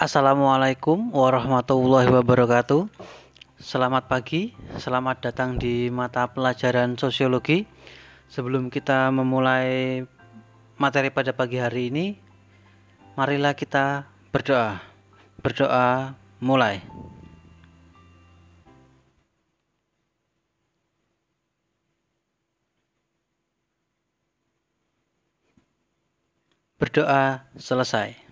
Assalamualaikum warahmatullahi wabarakatuh. Selamat pagi, selamat datang di mata pelajaran sosiologi. Sebelum kita memulai materi pada pagi hari ini, marilah kita berdoa. Berdoa mulai. Berdoa selesai.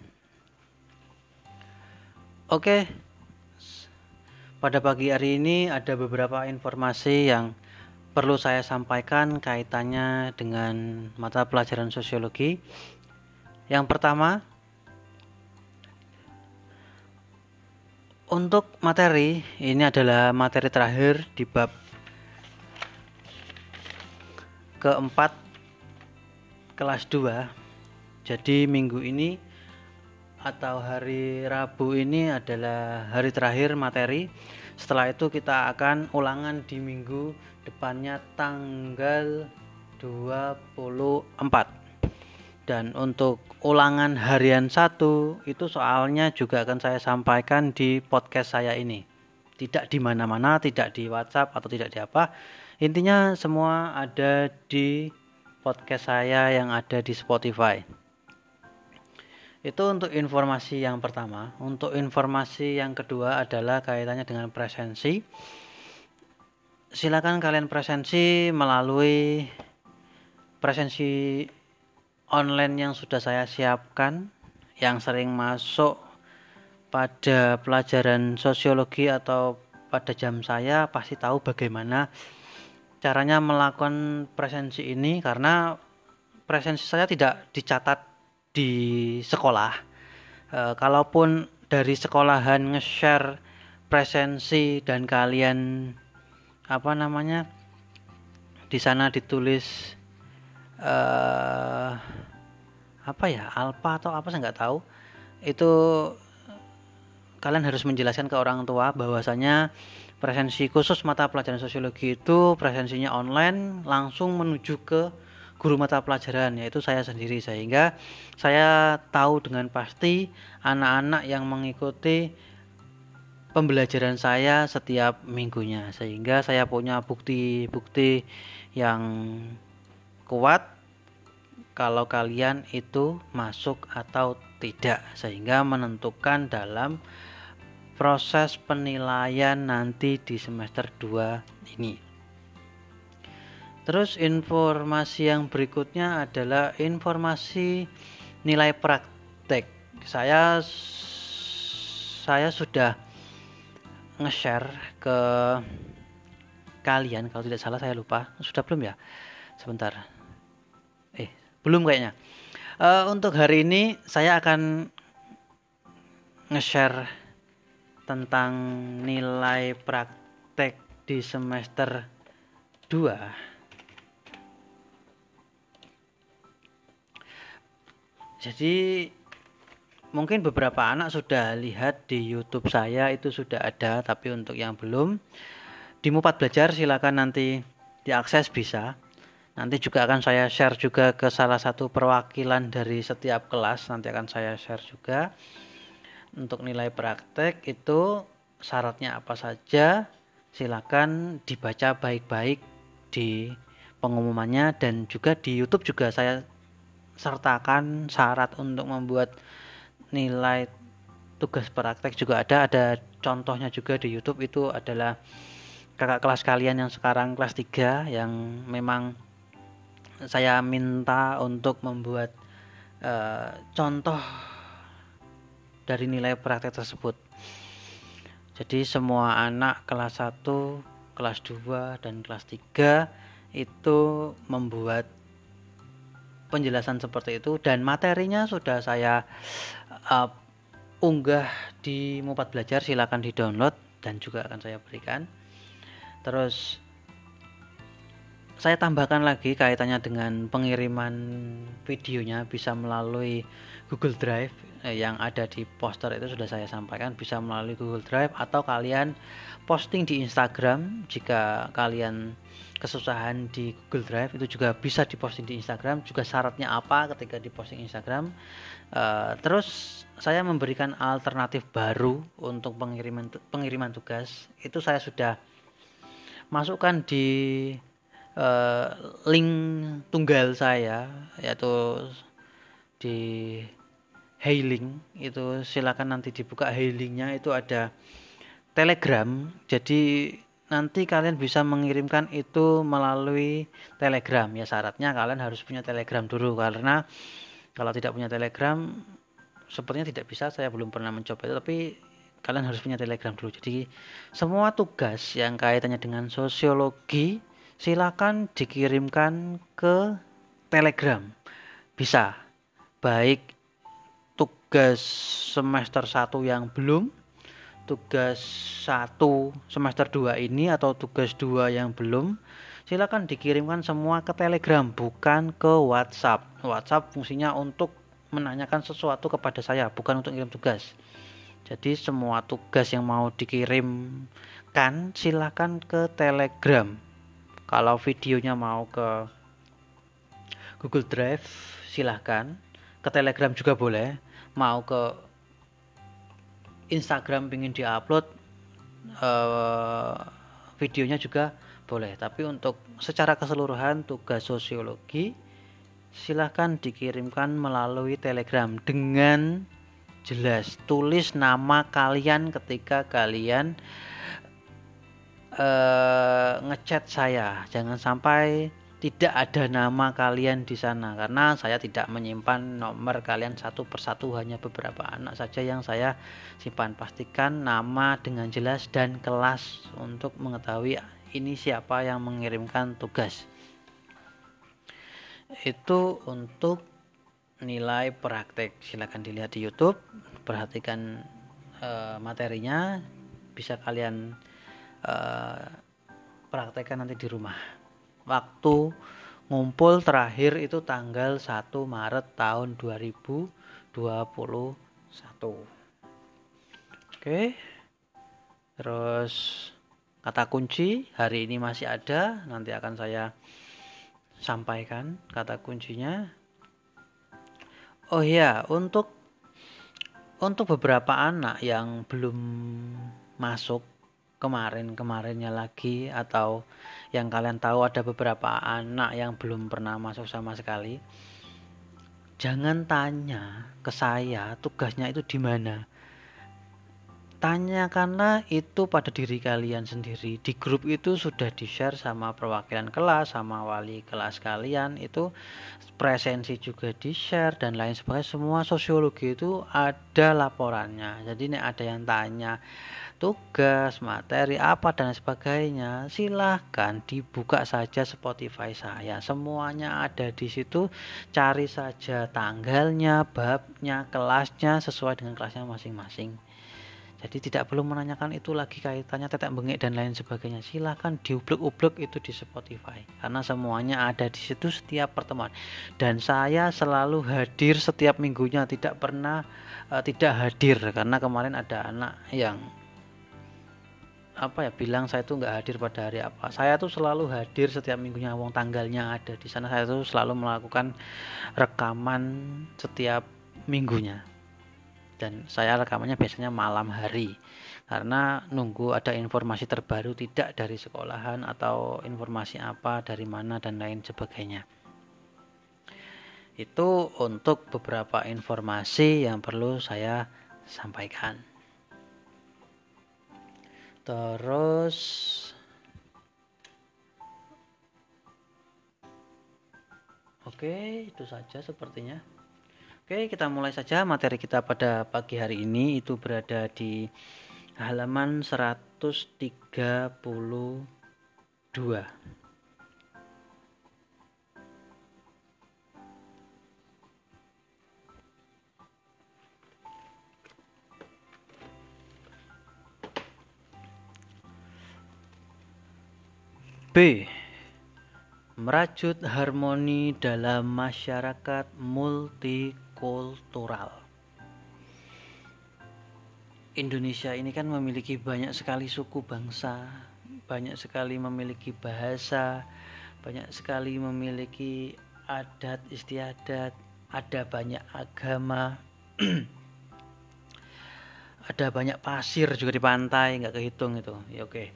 Oke, pada pagi hari ini ada beberapa informasi yang perlu saya sampaikan kaitannya dengan mata pelajaran sosiologi. Yang pertama, untuk materi ini adalah materi terakhir di bab keempat kelas 2. Jadi minggu ini atau hari Rabu ini adalah hari terakhir materi. Setelah itu kita akan ulangan di minggu depannya tanggal 24. Dan untuk ulangan harian satu itu soalnya juga akan saya sampaikan di podcast saya ini. Tidak di mana-mana, tidak di WhatsApp atau tidak di apa. Intinya semua ada di podcast saya yang ada di Spotify. Itu untuk informasi yang pertama. Untuk informasi yang kedua adalah kaitannya dengan presensi. Silakan kalian presensi melalui presensi online yang sudah saya siapkan yang sering masuk pada pelajaran sosiologi atau pada jam saya pasti tahu bagaimana caranya melakukan presensi ini karena presensi saya tidak dicatat di sekolah. E, kalaupun dari sekolahan nge-share presensi dan kalian apa namanya di sana ditulis uh, apa ya alfa atau apa saya nggak tahu. Itu kalian harus menjelaskan ke orang tua bahwasanya presensi khusus mata pelajaran sosiologi itu presensinya online langsung menuju ke guru mata pelajaran yaitu saya sendiri. Sehingga saya tahu dengan pasti anak-anak yang mengikuti pembelajaran saya setiap minggunya. Sehingga saya punya bukti-bukti yang kuat kalau kalian itu masuk atau tidak. Sehingga menentukan dalam proses penilaian nanti di semester 2 ini. Terus informasi yang berikutnya adalah informasi nilai praktek. Saya saya sudah nge-share ke kalian kalau tidak salah saya lupa. Sudah belum ya? Sebentar. Eh, belum kayaknya. Uh, untuk hari ini saya akan nge-share tentang nilai praktek di semester 2 jadi mungkin beberapa anak sudah lihat di YouTube saya itu sudah ada tapi untuk yang belum di Mupat Belajar silakan nanti diakses bisa. Nanti juga akan saya share juga ke salah satu perwakilan dari setiap kelas nanti akan saya share juga. Untuk nilai praktek itu syaratnya apa saja silakan dibaca baik-baik di pengumumannya dan juga di YouTube juga saya sertakan syarat untuk membuat nilai tugas praktek juga ada. Ada contohnya juga di YouTube itu adalah kakak kelas kalian yang sekarang kelas 3 yang memang saya minta untuk membuat uh, contoh dari nilai praktek tersebut. Jadi semua anak kelas 1 kelas 2 dan kelas 3 itu membuat penjelasan seperti itu. Dan materinya sudah saya uh, unggah di Mupat Belajar. Silakan di download dan juga akan saya berikan. Terus saya tambahkan lagi kaitannya dengan pengiriman videonya bisa melalui Google Drive eh, yang ada di poster itu sudah saya sampaikan bisa melalui Google Drive atau kalian posting di Instagram. Jika kalian kesusahan di Google Drive itu juga bisa diposting di Instagram. Juga syaratnya apa ketika diposting Instagram? Uh, terus saya memberikan alternatif baru untuk pengiriman pengiriman tugas. Itu saya sudah masukkan di uh, link tunggal saya yaitu di hailing itu silakan nanti dibuka hailingnya. Itu ada telegram. Jadi nanti kalian bisa mengirimkan itu melalui telegram. Ya syaratnya kalian harus punya telegram dulu karena kalau tidak punya telegram sepertinya tidak bisa. Saya belum pernah mencoba itu tapi kalian harus punya telegram dulu. Jadi semua tugas yang kaitannya dengan sosiologi silakan dikirimkan ke Telegram. Bisa. Baik tugas semester 1 yang belum, tugas 1 semester 2 ini atau tugas 2 yang belum, silakan dikirimkan semua ke Telegram, bukan ke WhatsApp. WhatsApp fungsinya untuk menanyakan sesuatu kepada saya, bukan untuk kirim tugas. Jadi semua tugas yang mau dikirimkan silakan ke Telegram kalau videonya mau ke Google Drive silahkan. Ke Telegram juga boleh. Mau ke Instagram ingin diupload uh, videonya juga boleh. Tapi untuk secara keseluruhan tugas sosiologi silahkan dikirimkan melalui telegram dengan jelas. Tulis nama kalian ketika kalian uh, ngechat saya. Jangan sampai tidak ada nama kalian di sana karena saya tidak menyimpan nomor kalian satu persatu hanya beberapa anak saja yang saya simpan. Pastikan nama dengan jelas dan kelas untuk mengetahui ini siapa yang mengirimkan tugas. Itu untuk nilai praktek. Silahkan dilihat di YouTube perhatikan uh, materinya. Bisa kalian uh, praktekkan nanti di rumah. Waktu ngumpul terakhir itu tanggal 1 Maret tahun 2021 oke. Terus kata kunci hari ini masih ada nanti akan saya sampaikan kata kuncinya. Oh ya untuk untuk beberapa anak yang belum masuk kemarin-kemarinnya lagi atau yang kalian tahu ada beberapa anak yang belum pernah masuk sama sekali. Jangan tanya ke saya tugasnya itu di mana. Tanyakanlah itu pada diri kalian sendiri. Di grup itu sudah di share sama perwakilan kelas sama wali kelas kalian. Itu presensi juga di share dan lain sebagainya. Semua sosiologi itu ada laporannya. Jadi ini ada yang tanya tugas, materi apa dan sebagainya, silahkan dibuka saja Spotify saya. Semuanya ada di situ. Cari saja tanggalnya, babnya, kelasnya sesuai dengan kelasnya masing-masing. Jadi tidak perlu menanyakan itu lagi kaitannya tetek bengek dan lain sebagainya. Silahkan diublek-ublek itu di Spotify karena semuanya ada di situ setiap pertemuan. Dan saya selalu hadir setiap minggunya, tidak pernah uh, tidak hadir karena kemarin ada anak yang apa ya bilang saya tuh nggak hadir pada hari apa. Saya tuh selalu hadir setiap minggunya wong tanggalnya ada di sana. Saya tuh selalu melakukan rekaman setiap minggunya. Dan saya rekamannya biasanya malam hari. Karena nunggu ada informasi terbaru tidak dari sekolahan atau informasi apa dari mana dan lain sebagainya. Itu untuk beberapa informasi yang perlu saya sampaikan terus oke itu saja sepertinya. Oke kita mulai saja materi kita pada pagi hari ini. Itu berada di halaman 132 Merajut harmoni dalam masyarakat multikultural. Indonesia ini kan memiliki banyak sekali suku bangsa, banyak sekali memiliki bahasa, banyak sekali memiliki adat istiadat, ada banyak agama, ada banyak pasir juga di pantai, nggak kehitung itu. Ya oke.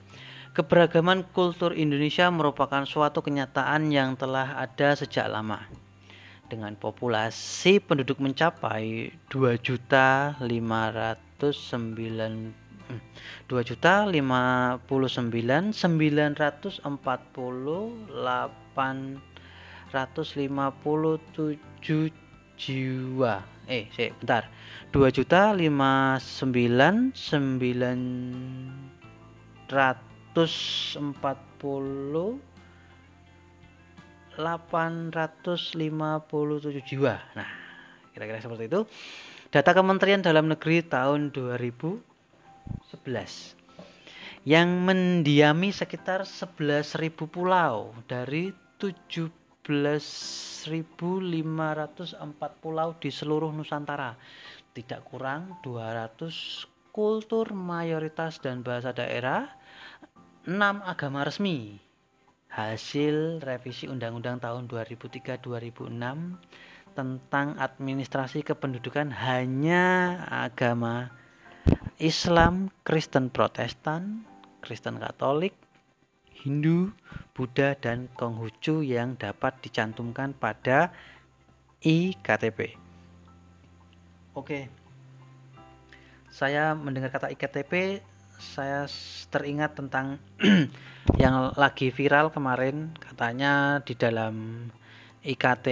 Keberagaman kultur Indonesia merupakan suatu kenyataan yang telah ada sejak lama. Dengan populasi penduduk mencapai 2.509 948 157 jiwa. Eh, sih, bentar. 2.059.900 840 857 jiwa. Nah, kira-kira seperti itu. Data Kementerian Dalam Negeri tahun 2011 yang mendiami sekitar 11.000 pulau dari 17.504 pulau di seluruh Nusantara. Tidak kurang 200 kultur mayoritas dan bahasa daerah 6 agama resmi. Hasil revisi Undang-Undang tahun 2003-2006 tentang administrasi kependudukan hanya agama Islam, Kristen Protestan, Kristen Katolik, Hindu, Buddha, dan Konghucu yang dapat dicantumkan pada IKTP. Oke, saya mendengar kata IKTP, saya teringat tentang yang lagi viral kemarin, katanya di dalam IKT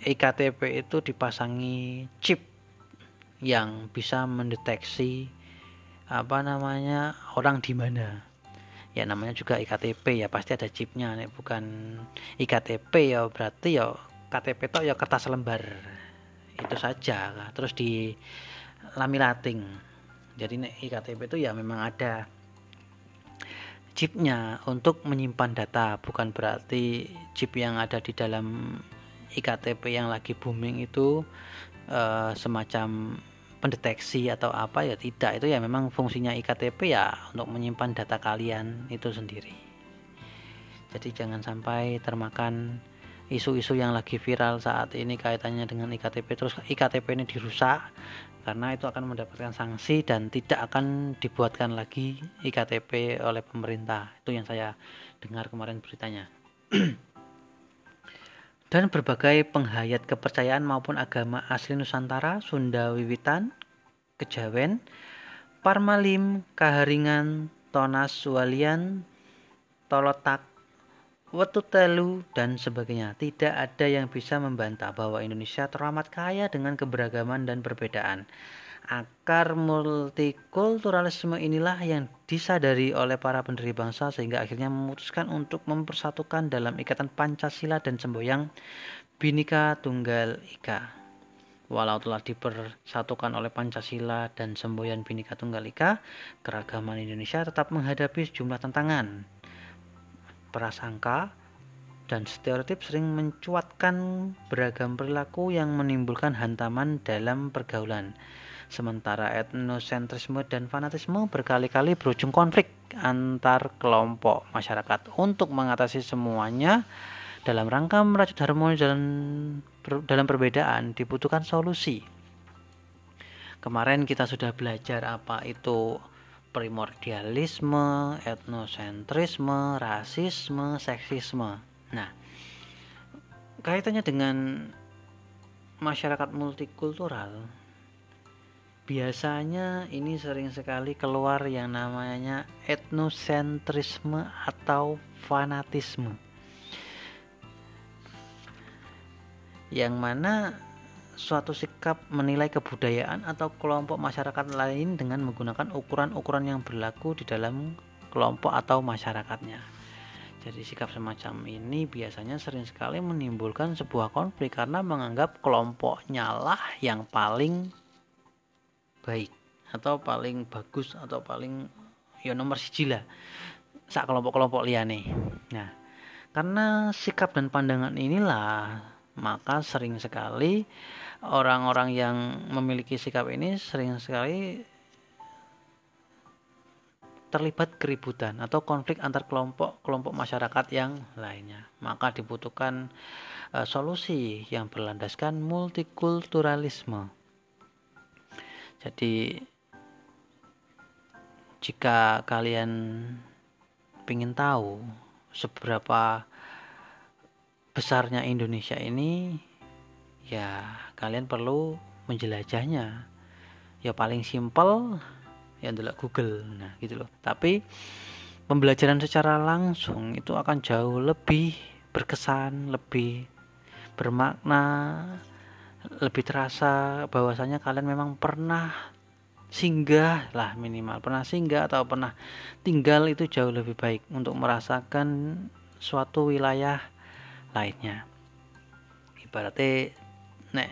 IKTP itu dipasangi chip yang bisa mendeteksi apa namanya orang di mana. Ya namanya juga IKTP ya pasti ada chipnya. Nih bukan IKTP ya berarti ya KTP itu ya kertas lembar. Itu saja terus di lamilating jadi nih IKTP itu ya memang ada chipnya untuk menyimpan data. Bukan berarti chip yang ada di dalam iktp yang lagi booming itu uh, semacam pendeteksi atau apa ya tidak. Itu ya memang fungsinya iktp ya untuk menyimpan data kalian itu sendiri. Jadi jangan sampai termakan isu-isu yang lagi viral saat ini kaitannya dengan iktp terus iktp ini dirusak karena itu akan mendapatkan sanksi dan tidak akan dibuatkan lagi iktp oleh pemerintah. Itu yang saya dengar kemarin beritanya. Dan berbagai penghayat kepercayaan maupun agama asli Nusantara, Sunda Wiwitan, Kejawen, Parmalim, Kaharingan, Tonas Walian, Tolotak, Wetutelu, dan sebagainya. Tidak ada yang bisa membantah bahwa Indonesia teramat kaya dengan keberagaman dan perbedaan. Akar multikulturalisme inilah yang disadari oleh para pendiri bangsa sehingga akhirnya memutuskan untuk mempersatukan dalam ikatan Pancasila dan semboyang Bhinneka Tunggal Ika. Walau telah dipersatukan oleh Pancasila dan semboyan Bhinneka Tunggal Ika, keragaman Indonesia tetap menghadapi sejumlah tantangan. Prasangka dan stereotip sering mencuatkan beragam perilaku yang menimbulkan hantaman dalam pergaulan Sementara etnosentrisme dan fanatisme berkali-kali berujung konflik antar kelompok masyarakat. Untuk mengatasi semuanya, dalam rangka merajut harmoni dalam, dalam perbedaan dibutuhkan solusi. Kemarin kita sudah belajar apa itu primordialisme, etnosentrisme, rasisme, seksisme. Nah, kaitannya dengan masyarakat multikultural biasanya ini sering sekali keluar yang namanya etnosentrisme atau fanatisme yang mana suatu sikap menilai kebudayaan atau kelompok masyarakat lain dengan menggunakan ukuran-ukuran yang berlaku di dalam kelompok atau masyarakatnya. Jadi sikap semacam ini biasanya sering sekali menimbulkan sebuah konflik karena menganggap kelompoknya lah yang paling baik atau paling bagus atau paling ya nomor siji lah sak kelompok-kelompok liane. Nah, karena sikap dan pandangan inilah maka sering sekali orang-orang yang memiliki sikap ini sering sekali terlibat keributan atau konflik antar kelompok-kelompok masyarakat yang lainnya. Maka dibutuhkan uh, solusi yang berlandaskan multikulturalisme. Jadi jika kalian ingin tahu seberapa besarnya Indonesia ini, ya kalian perlu menjelajahnya. Ya paling simpel yang adalah Google. Nah gitu loh. Tapi pembelajaran secara langsung itu akan jauh lebih berkesan lebih bermakna lebih terasa bahwasanya kalian memang pernah singgah lah minimal. Pernah singgah atau pernah tinggal itu jauh lebih baik untuk merasakan suatu wilayah lainnya. Ibaratnya nek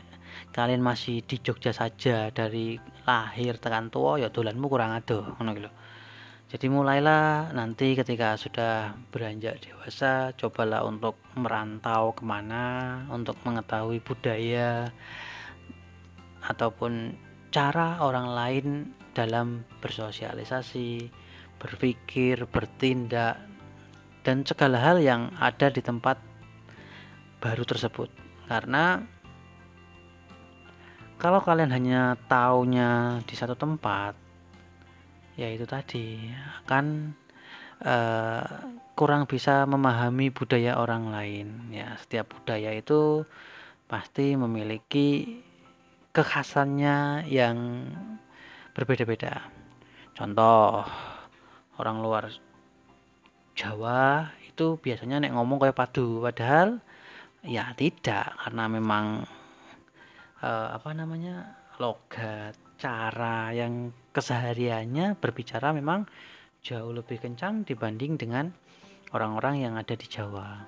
kalian masih di Jogja saja dari lahir tekan tua ya dolanmu kurang aduh ngono gitu jadi mulailah nanti ketika sudah beranjak dewasa cobalah untuk merantau ke mana untuk mengetahui budaya ataupun cara orang lain dalam bersosialisasi berpikir bertindak dan segala hal yang ada di tempat baru tersebut. Karena kalau kalian hanya taunya di satu tempat ya itu tadi akan uh, kurang bisa memahami budaya orang lain. Ya setiap budaya itu pasti memiliki kekhasannya yang berbeda-beda. Contoh orang luar Jawa itu biasanya nek ngomong kayak padu padahal ya tidak karena memang uh, apa namanya logat cara yang kesehariannya berbicara memang jauh lebih kencang dibanding dengan orang-orang yang ada di Jawa.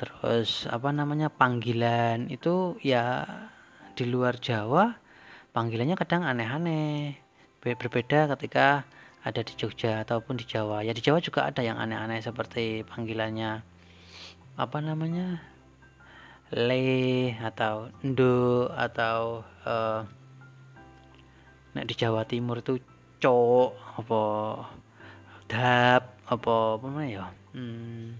Terus apa namanya panggilan itu ya di luar Jawa panggilannya kadang aneh-aneh. Berbeda ketika ada di Jogja ataupun di Jawa. Ya di Jawa juga ada yang aneh-aneh seperti panggilannya apa namanya le atau ndo atau uh, nek di Jawa Timur itu cok apa dap apa apa ya? Hmm,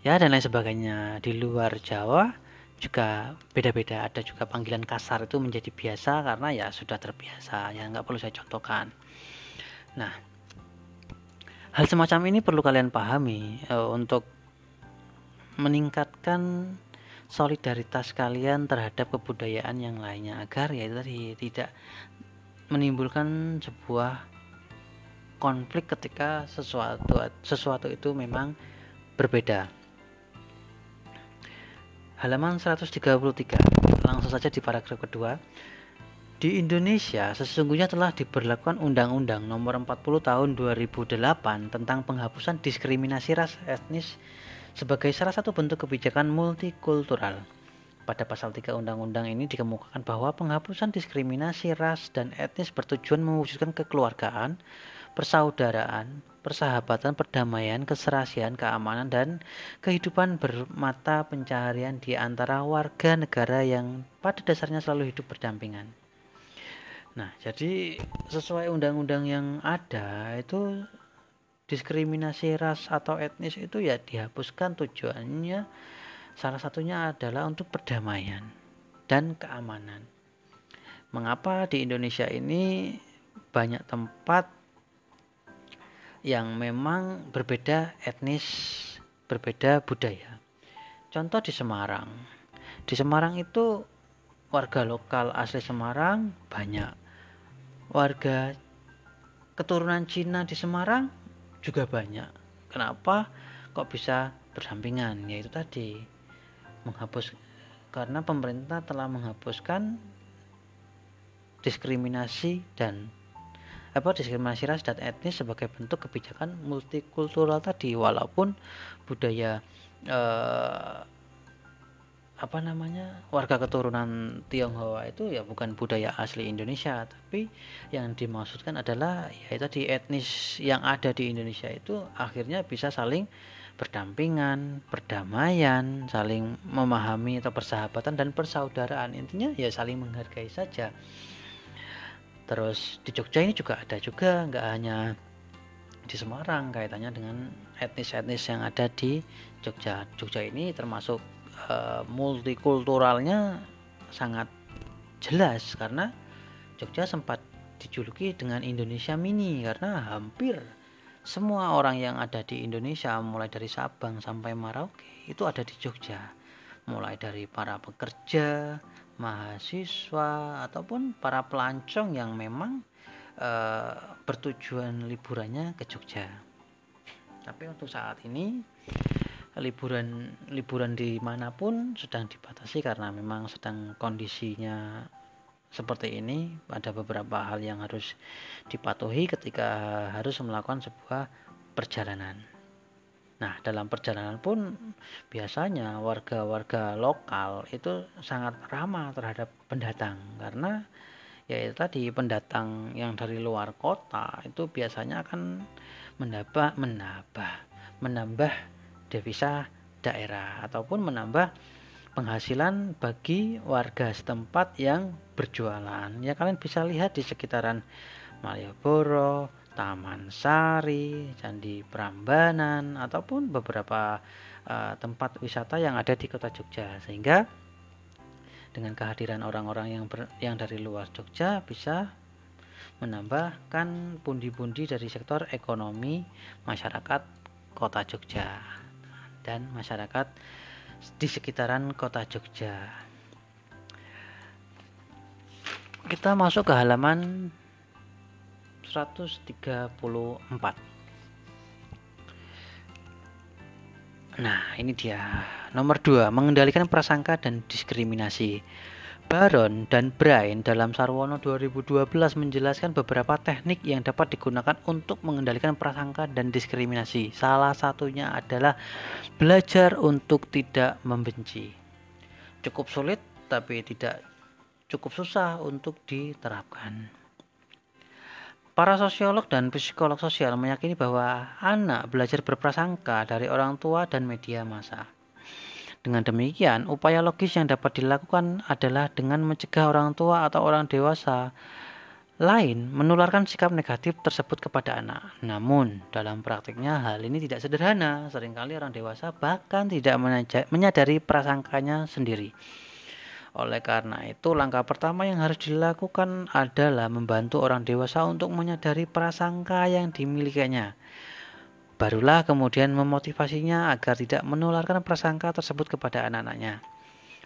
ya dan lain sebagainya. Di luar Jawa juga beda-beda. Ada juga panggilan kasar itu menjadi biasa karena ya sudah terbiasa. Ya nggak perlu saya contohkan. Nah hal semacam ini perlu kalian pahami uh, untuk meningkatkan solidaritas kalian terhadap kebudayaan yang lainnya agar ya tadi tidak menimbulkan sebuah konflik ketika sesuatu sesuatu itu memang berbeda. Halaman 133. Langsung saja di paragraf kedua. Di Indonesia sesungguhnya telah diberlakukan Undang-Undang Nomor 40 Tahun 2008 tentang penghapusan diskriminasi ras etnis sebagai salah satu bentuk kebijakan multikultural. Pada pasal 3 undang-undang ini dikemukakan bahwa penghapusan diskriminasi ras dan etnis bertujuan mewujudkan kekeluargaan, persaudaraan, persahabatan, perdamaian, keserasian, keamanan, dan kehidupan bermata pencaharian di antara warga negara yang pada dasarnya selalu hidup berdampingan. Nah, jadi sesuai undang-undang yang ada itu diskriminasi ras atau etnis itu ya dihapuskan tujuannya salah satunya adalah untuk perdamaian dan keamanan. Mengapa di Indonesia ini banyak tempat yang memang berbeda etnis, berbeda budaya. Contoh di Semarang. Di Semarang itu warga lokal asli Semarang banyak. Warga keturunan Cina di Semarang juga banyak. Kenapa kok bisa bersampingan? Yaitu tadi menghapus karena pemerintah telah menghapuskan diskriminasi dan apa diskriminasi ras dan etnis sebagai bentuk kebijakan multikultural tadi walaupun budaya eh, apa namanya warga keturunan Tionghoa itu ya bukan budaya asli Indonesia tapi yang dimaksudkan adalah ya di etnis yang ada di Indonesia itu akhirnya bisa saling berdampingan, perdamaian, saling memahami atau persahabatan dan persaudaraan intinya ya saling menghargai saja. Terus di Jogja ini juga ada juga nggak hanya di Semarang kaitannya dengan etnis-etnis yang ada di Jogja. Jogja ini termasuk uh, multikulturalnya sangat jelas karena Jogja sempat dijuluki dengan Indonesia mini karena hampir semua orang yang ada di Indonesia mulai dari Sabang sampai Merauke itu ada di Jogja. Mulai dari para pekerja mahasiswa ataupun para pelancong yang memang uh, bertujuan liburannya ke Jogja. Tapi untuk saat ini liburan liburan di mana pun sedang dibatasi karena memang sedang kondisinya seperti ini ada beberapa hal yang harus dipatuhi ketika harus melakukan sebuah perjalanan. Nah, dalam perjalanan pun biasanya warga-warga lokal itu sangat ramah terhadap pendatang karena ya itu tadi pendatang yang dari luar kota itu biasanya akan menambah menambah menambah devisa daerah ataupun menambah penghasilan bagi warga setempat yang berjualan. Ya kalian bisa lihat di sekitaran Malioboro, Taman Sari, Candi Prambanan ataupun beberapa uh, tempat wisata yang ada di Kota Jogja sehingga dengan kehadiran orang-orang yang ber, yang dari luar Jogja bisa menambahkan pundi-pundi dari sektor ekonomi masyarakat Kota Jogja dan masyarakat di sekitaran kota Jogja. Kita masuk ke halaman 134. Nah, ini dia. Nomor 2, mengendalikan prasangka dan diskriminasi. Baron dan Brain dalam Sarwono 2012 menjelaskan beberapa teknik yang dapat digunakan untuk mengendalikan prasangka dan diskriminasi. Salah satunya adalah belajar untuk tidak membenci. Cukup sulit tapi tidak cukup susah untuk diterapkan. Para sosiolog dan psikolog sosial meyakini bahwa anak belajar berprasangka dari orang tua dan media massa. Dengan demikian, upaya logis yang dapat dilakukan adalah dengan mencegah orang tua atau orang dewasa lain menularkan sikap negatif tersebut kepada anak. Namun, dalam praktiknya hal ini tidak sederhana. Seringkali orang dewasa bahkan tidak menyadari prasangkanya sendiri. Oleh karena itu, langkah pertama yang harus dilakukan adalah membantu orang dewasa untuk menyadari prasangka yang dimilikinya Barulah kemudian memotivasinya agar tidak menularkan prasangka tersebut kepada anak-anaknya.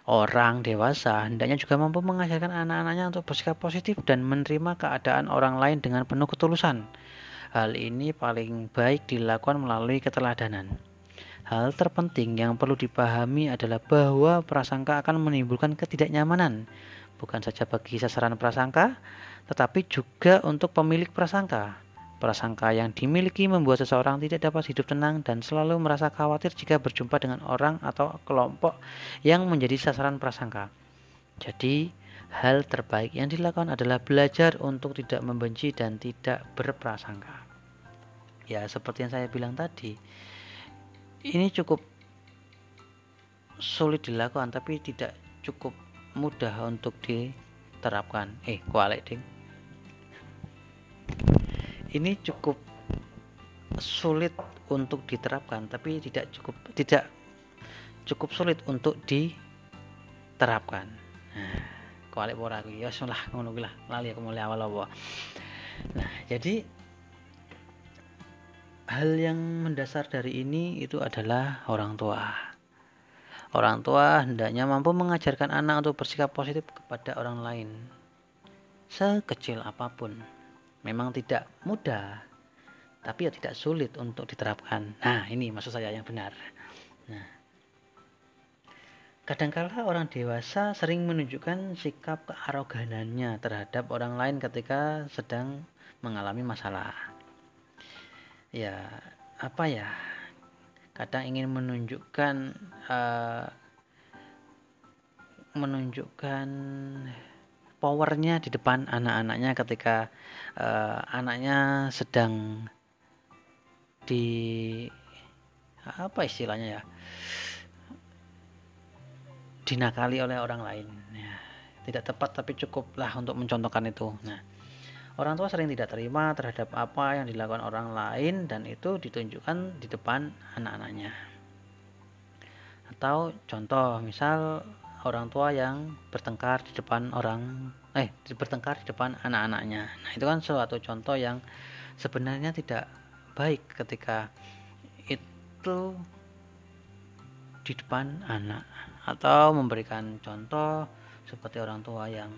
Orang dewasa hendaknya juga mampu mengajarkan anak-anaknya untuk bersikap positif dan menerima keadaan orang lain dengan penuh ketulusan. Hal ini paling baik dilakukan melalui keteladanan. Hal terpenting yang perlu dipahami adalah bahwa prasangka akan menimbulkan ketidaknyamanan, bukan saja bagi sasaran prasangka, tetapi juga untuk pemilik prasangka. Prasangka yang dimiliki membuat seseorang tidak dapat hidup tenang dan selalu merasa khawatir jika berjumpa dengan orang atau kelompok yang menjadi sasaran prasangka. Jadi, hal terbaik yang dilakukan adalah belajar untuk tidak membenci dan tidak berprasangka. Ya, seperti yang saya bilang tadi, ini cukup sulit dilakukan tapi tidak cukup mudah untuk diterapkan. Eh, kualik ding ini cukup sulit untuk diterapkan tapi tidak cukup tidak cukup sulit untuk diterapkan. Nah kualik ya lah ngono lah lali aku mulai awal apa. Nah jadi hal yang mendasar dari ini itu adalah orang tua. Orang tua hendaknya mampu mengajarkan anak untuk bersikap positif kepada orang lain sekecil apa pun memang tidak mudah tapi ya tidak sulit untuk diterapkan. Nah ini maksud saya yang benar. Nah kadangkala orang dewasa sering menunjukkan sikap kearoganannya terhadap orang lain ketika sedang mengalami masalah. Ya apa ya? Kadang ingin menunjukkan uh, menunjukkan powernya di depan anak-anaknya ketika uh, anaknya sedang di apa istilahnya ya dinakali oleh orang lain. Ya, tidak tepat tapi cukuplah untuk mencontohkan itu. Nah orang tua sering tidak terima terhadap apa yang dilakukan orang lain dan itu ditunjukkan di depan anak-anaknya. Atau contoh misal orang tua yang bertengkar di depan orang eh bertengkar di depan anak-anaknya. Nah, itu kan suatu contoh yang sebenarnya tidak baik ketika itu di depan anak. Atau memberikan contoh seperti orang tua yang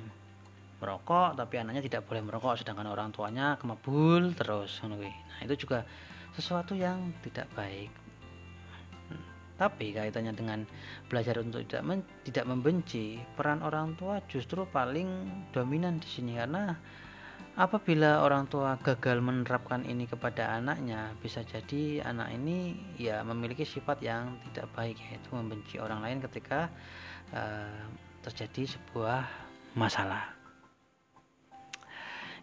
merokok tapi anaknya tidak boleh merokok sedangkan orang tuanya kemabul terus nah itu juga sesuatu yang tidak baik tapi kaitannya dengan belajar untuk tidak men, tidak membenci, peran orang tua justru paling dominan di sini karena apabila orang tua gagal menerapkan ini kepada anaknya, bisa jadi anak ini ya memiliki sifat yang tidak baik yaitu membenci orang lain ketika uh, terjadi sebuah masalah.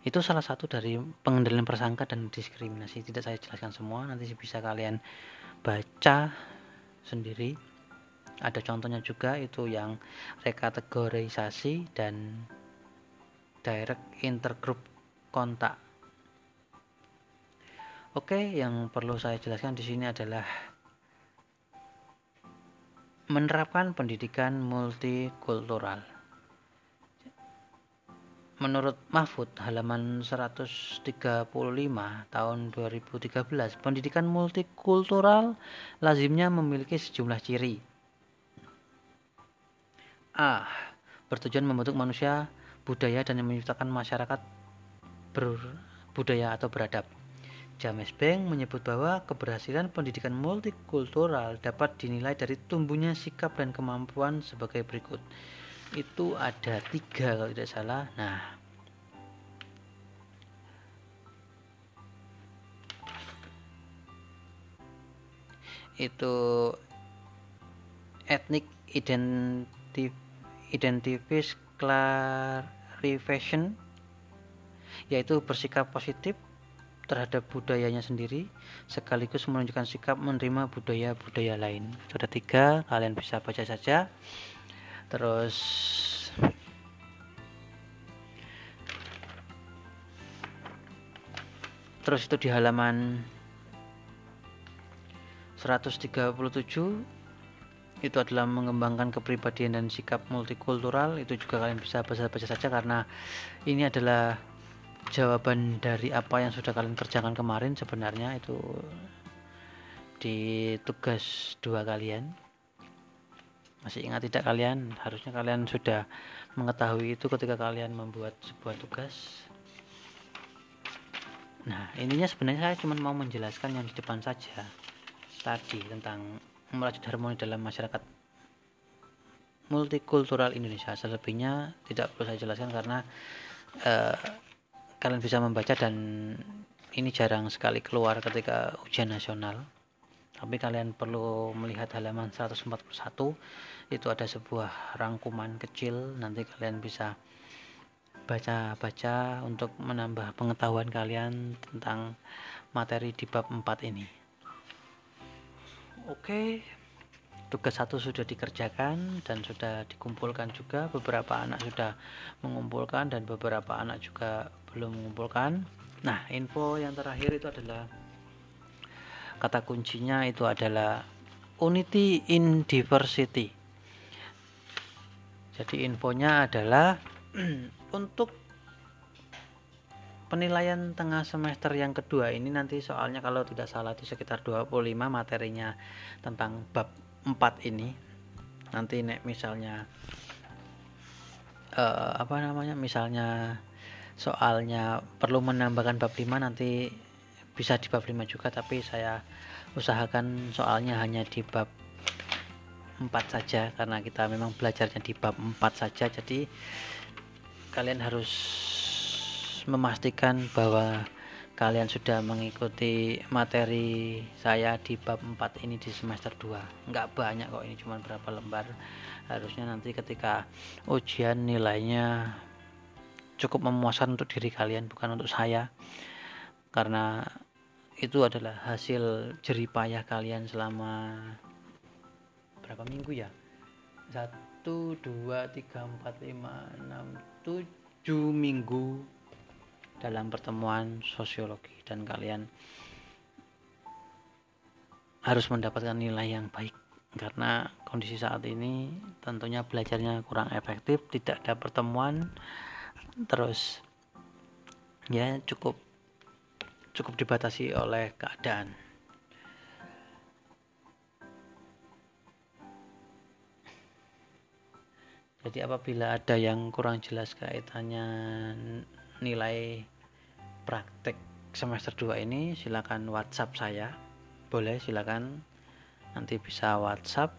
Itu salah satu dari pengendalian persangka dan diskriminasi. Tidak saya jelaskan semua, nanti bisa kalian baca sendiri. Ada contohnya juga itu yang rekategorisasi dan direct intergroup kontak. Oke yang perlu saya jelaskan di sini adalah menerapkan pendidikan multikultural Menurut Mahfud halaman 135 tahun 2013, pendidikan multikultural lazimnya memiliki sejumlah ciri. A. Bertujuan membentuk manusia, budaya dan menciptakan masyarakat berbudaya atau beradab. James Bank menyebut bahwa keberhasilan pendidikan multikultural dapat dinilai dari tumbuhnya sikap dan kemampuan sebagai berikut itu ada tiga kalau tidak salah. Nah. Itu ethnic identif identifis clarification yaitu bersikap positif terhadap budayanya sendiri sekaligus menunjukkan sikap menerima budaya-budaya lain. Sudah tiga, kalian bisa baca saja terus terus itu di halaman 137 itu adalah mengembangkan kepribadian dan sikap multikultural. Itu juga kalian bisa baca-baca saja karena ini adalah jawaban dari apa yang sudah kalian kerjakan kemarin. Sebenarnya itu di tugas dua kalian masih ingat tidak kalian? Harusnya kalian sudah mengetahui itu ketika kalian membuat sebuah tugas. Nah, ininya sebenarnya saya cuma mau menjelaskan yang di depan saja tadi tentang merajut harmoni dalam masyarakat multikultural Indonesia. Selebihnya tidak perlu saya jelaskan karena uh, kalian bisa membaca dan ini jarang sekali keluar ketika ujian nasional tapi kalian perlu melihat halaman 141 itu ada sebuah rangkuman kecil. Nanti kalian bisa baca-baca untuk menambah pengetahuan kalian tentang materi di bab 4 ini. Oke tugas satu sudah dikerjakan dan sudah dikumpulkan juga. Beberapa anak sudah mengumpulkan dan beberapa anak juga belum mengumpulkan. Nah info yang terakhir itu adalah kata kuncinya itu adalah unity in diversity. Jadi infonya adalah untuk penilaian tengah semester yang kedua ini nanti soalnya kalau tidak salah itu sekitar 25 materinya tentang bab 4 ini. Nanti nek misalnya uh, apa namanya misalnya soalnya perlu menambahkan bab 5 nanti bisa di bab 5 juga tapi saya usahakan soalnya hanya di bab 4 saja karena kita memang belajarnya di bab 4 saja. Jadi kalian harus memastikan bahwa kalian sudah mengikuti materi saya di bab 4 ini di semester 2 nggak banyak kok ini cuma berapa lembar. Harusnya nanti ketika ujian nilainya cukup memuaskan untuk diri kalian bukan untuk saya. Karena itu adalah hasil jeripayah kalian selama berapa minggu ya? Satu dua tiga empat lima enam tujuh minggu dalam pertemuan sosiologi. Dan kalian harus mendapatkan nilai yang baik. Karena kondisi saat ini tentunya belajarnya kurang efektif tidak ada pertemuan. Terus ya cukup cukup dibatasi oleh keadaan. Jadi apabila ada yang kurang jelas kaitannya nilai praktek semester 2 ini silakan WhatsApp saya. Boleh silakan. Nanti bisa WhatsApp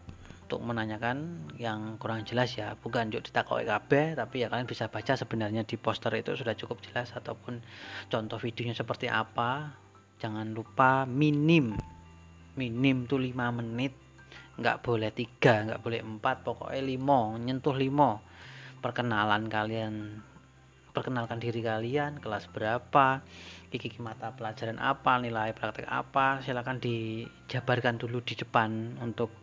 untuk menanyakan yang kurang jelas ya. Bukan yuk ditakoi KB tapi ya kalian bisa baca sebenarnya di poster itu sudah cukup jelas ataupun contoh videonya seperti apa. Jangan lupa minim minim tuh 5 menit. Nggak boleh tiga nggak boleh empat pokoknya limo nyentuh limo perkenalan kalian perkenalkan diri kalian kelas berapa gigi mata pelajaran apa nilai praktek apa. Silahkan dijabarkan dulu di depan untuk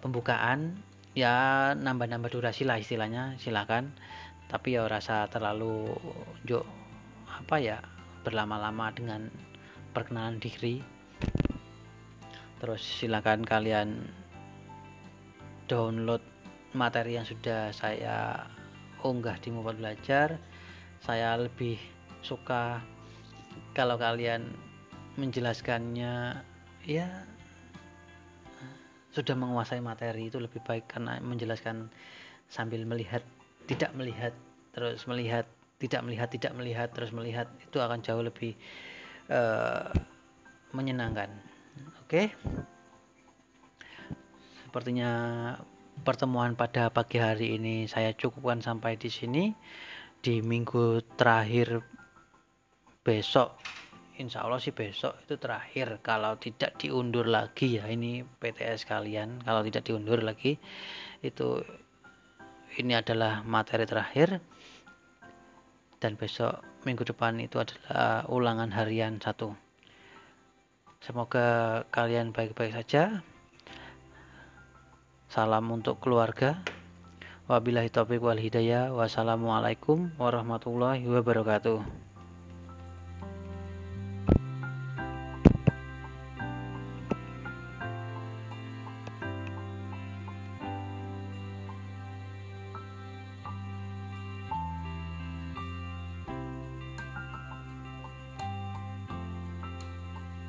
pembukaan ya nambah-nambah durasi lah istilahnya silakan. Tapi ya rasa terlalu jo apa ya berlama-lama dengan perkenalan diri. Terus silakan kalian download materi yang sudah saya unggah di mobile belajar. Saya lebih suka kalau kalian menjelaskannya ya sudah menguasai materi itu lebih baik karena menjelaskan sambil melihat tidak melihat terus melihat tidak melihat tidak melihat terus melihat itu akan jauh lebih uh, menyenangkan oke okay? sepertinya pertemuan pada pagi hari ini saya cukupkan sampai di sini di minggu terakhir besok insya Allah sih besok itu terakhir. Kalau tidak diundur lagi ya ini PTS kalian kalau tidak diundur lagi itu ini adalah materi terakhir. Dan besok minggu depan itu adalah ulangan harian satu. Semoga kalian baik-baik saja. Salam untuk keluarga. Wabillahi taufiq wal hidayah. Wassalamualaikum warahmatullahi wabarakatuh.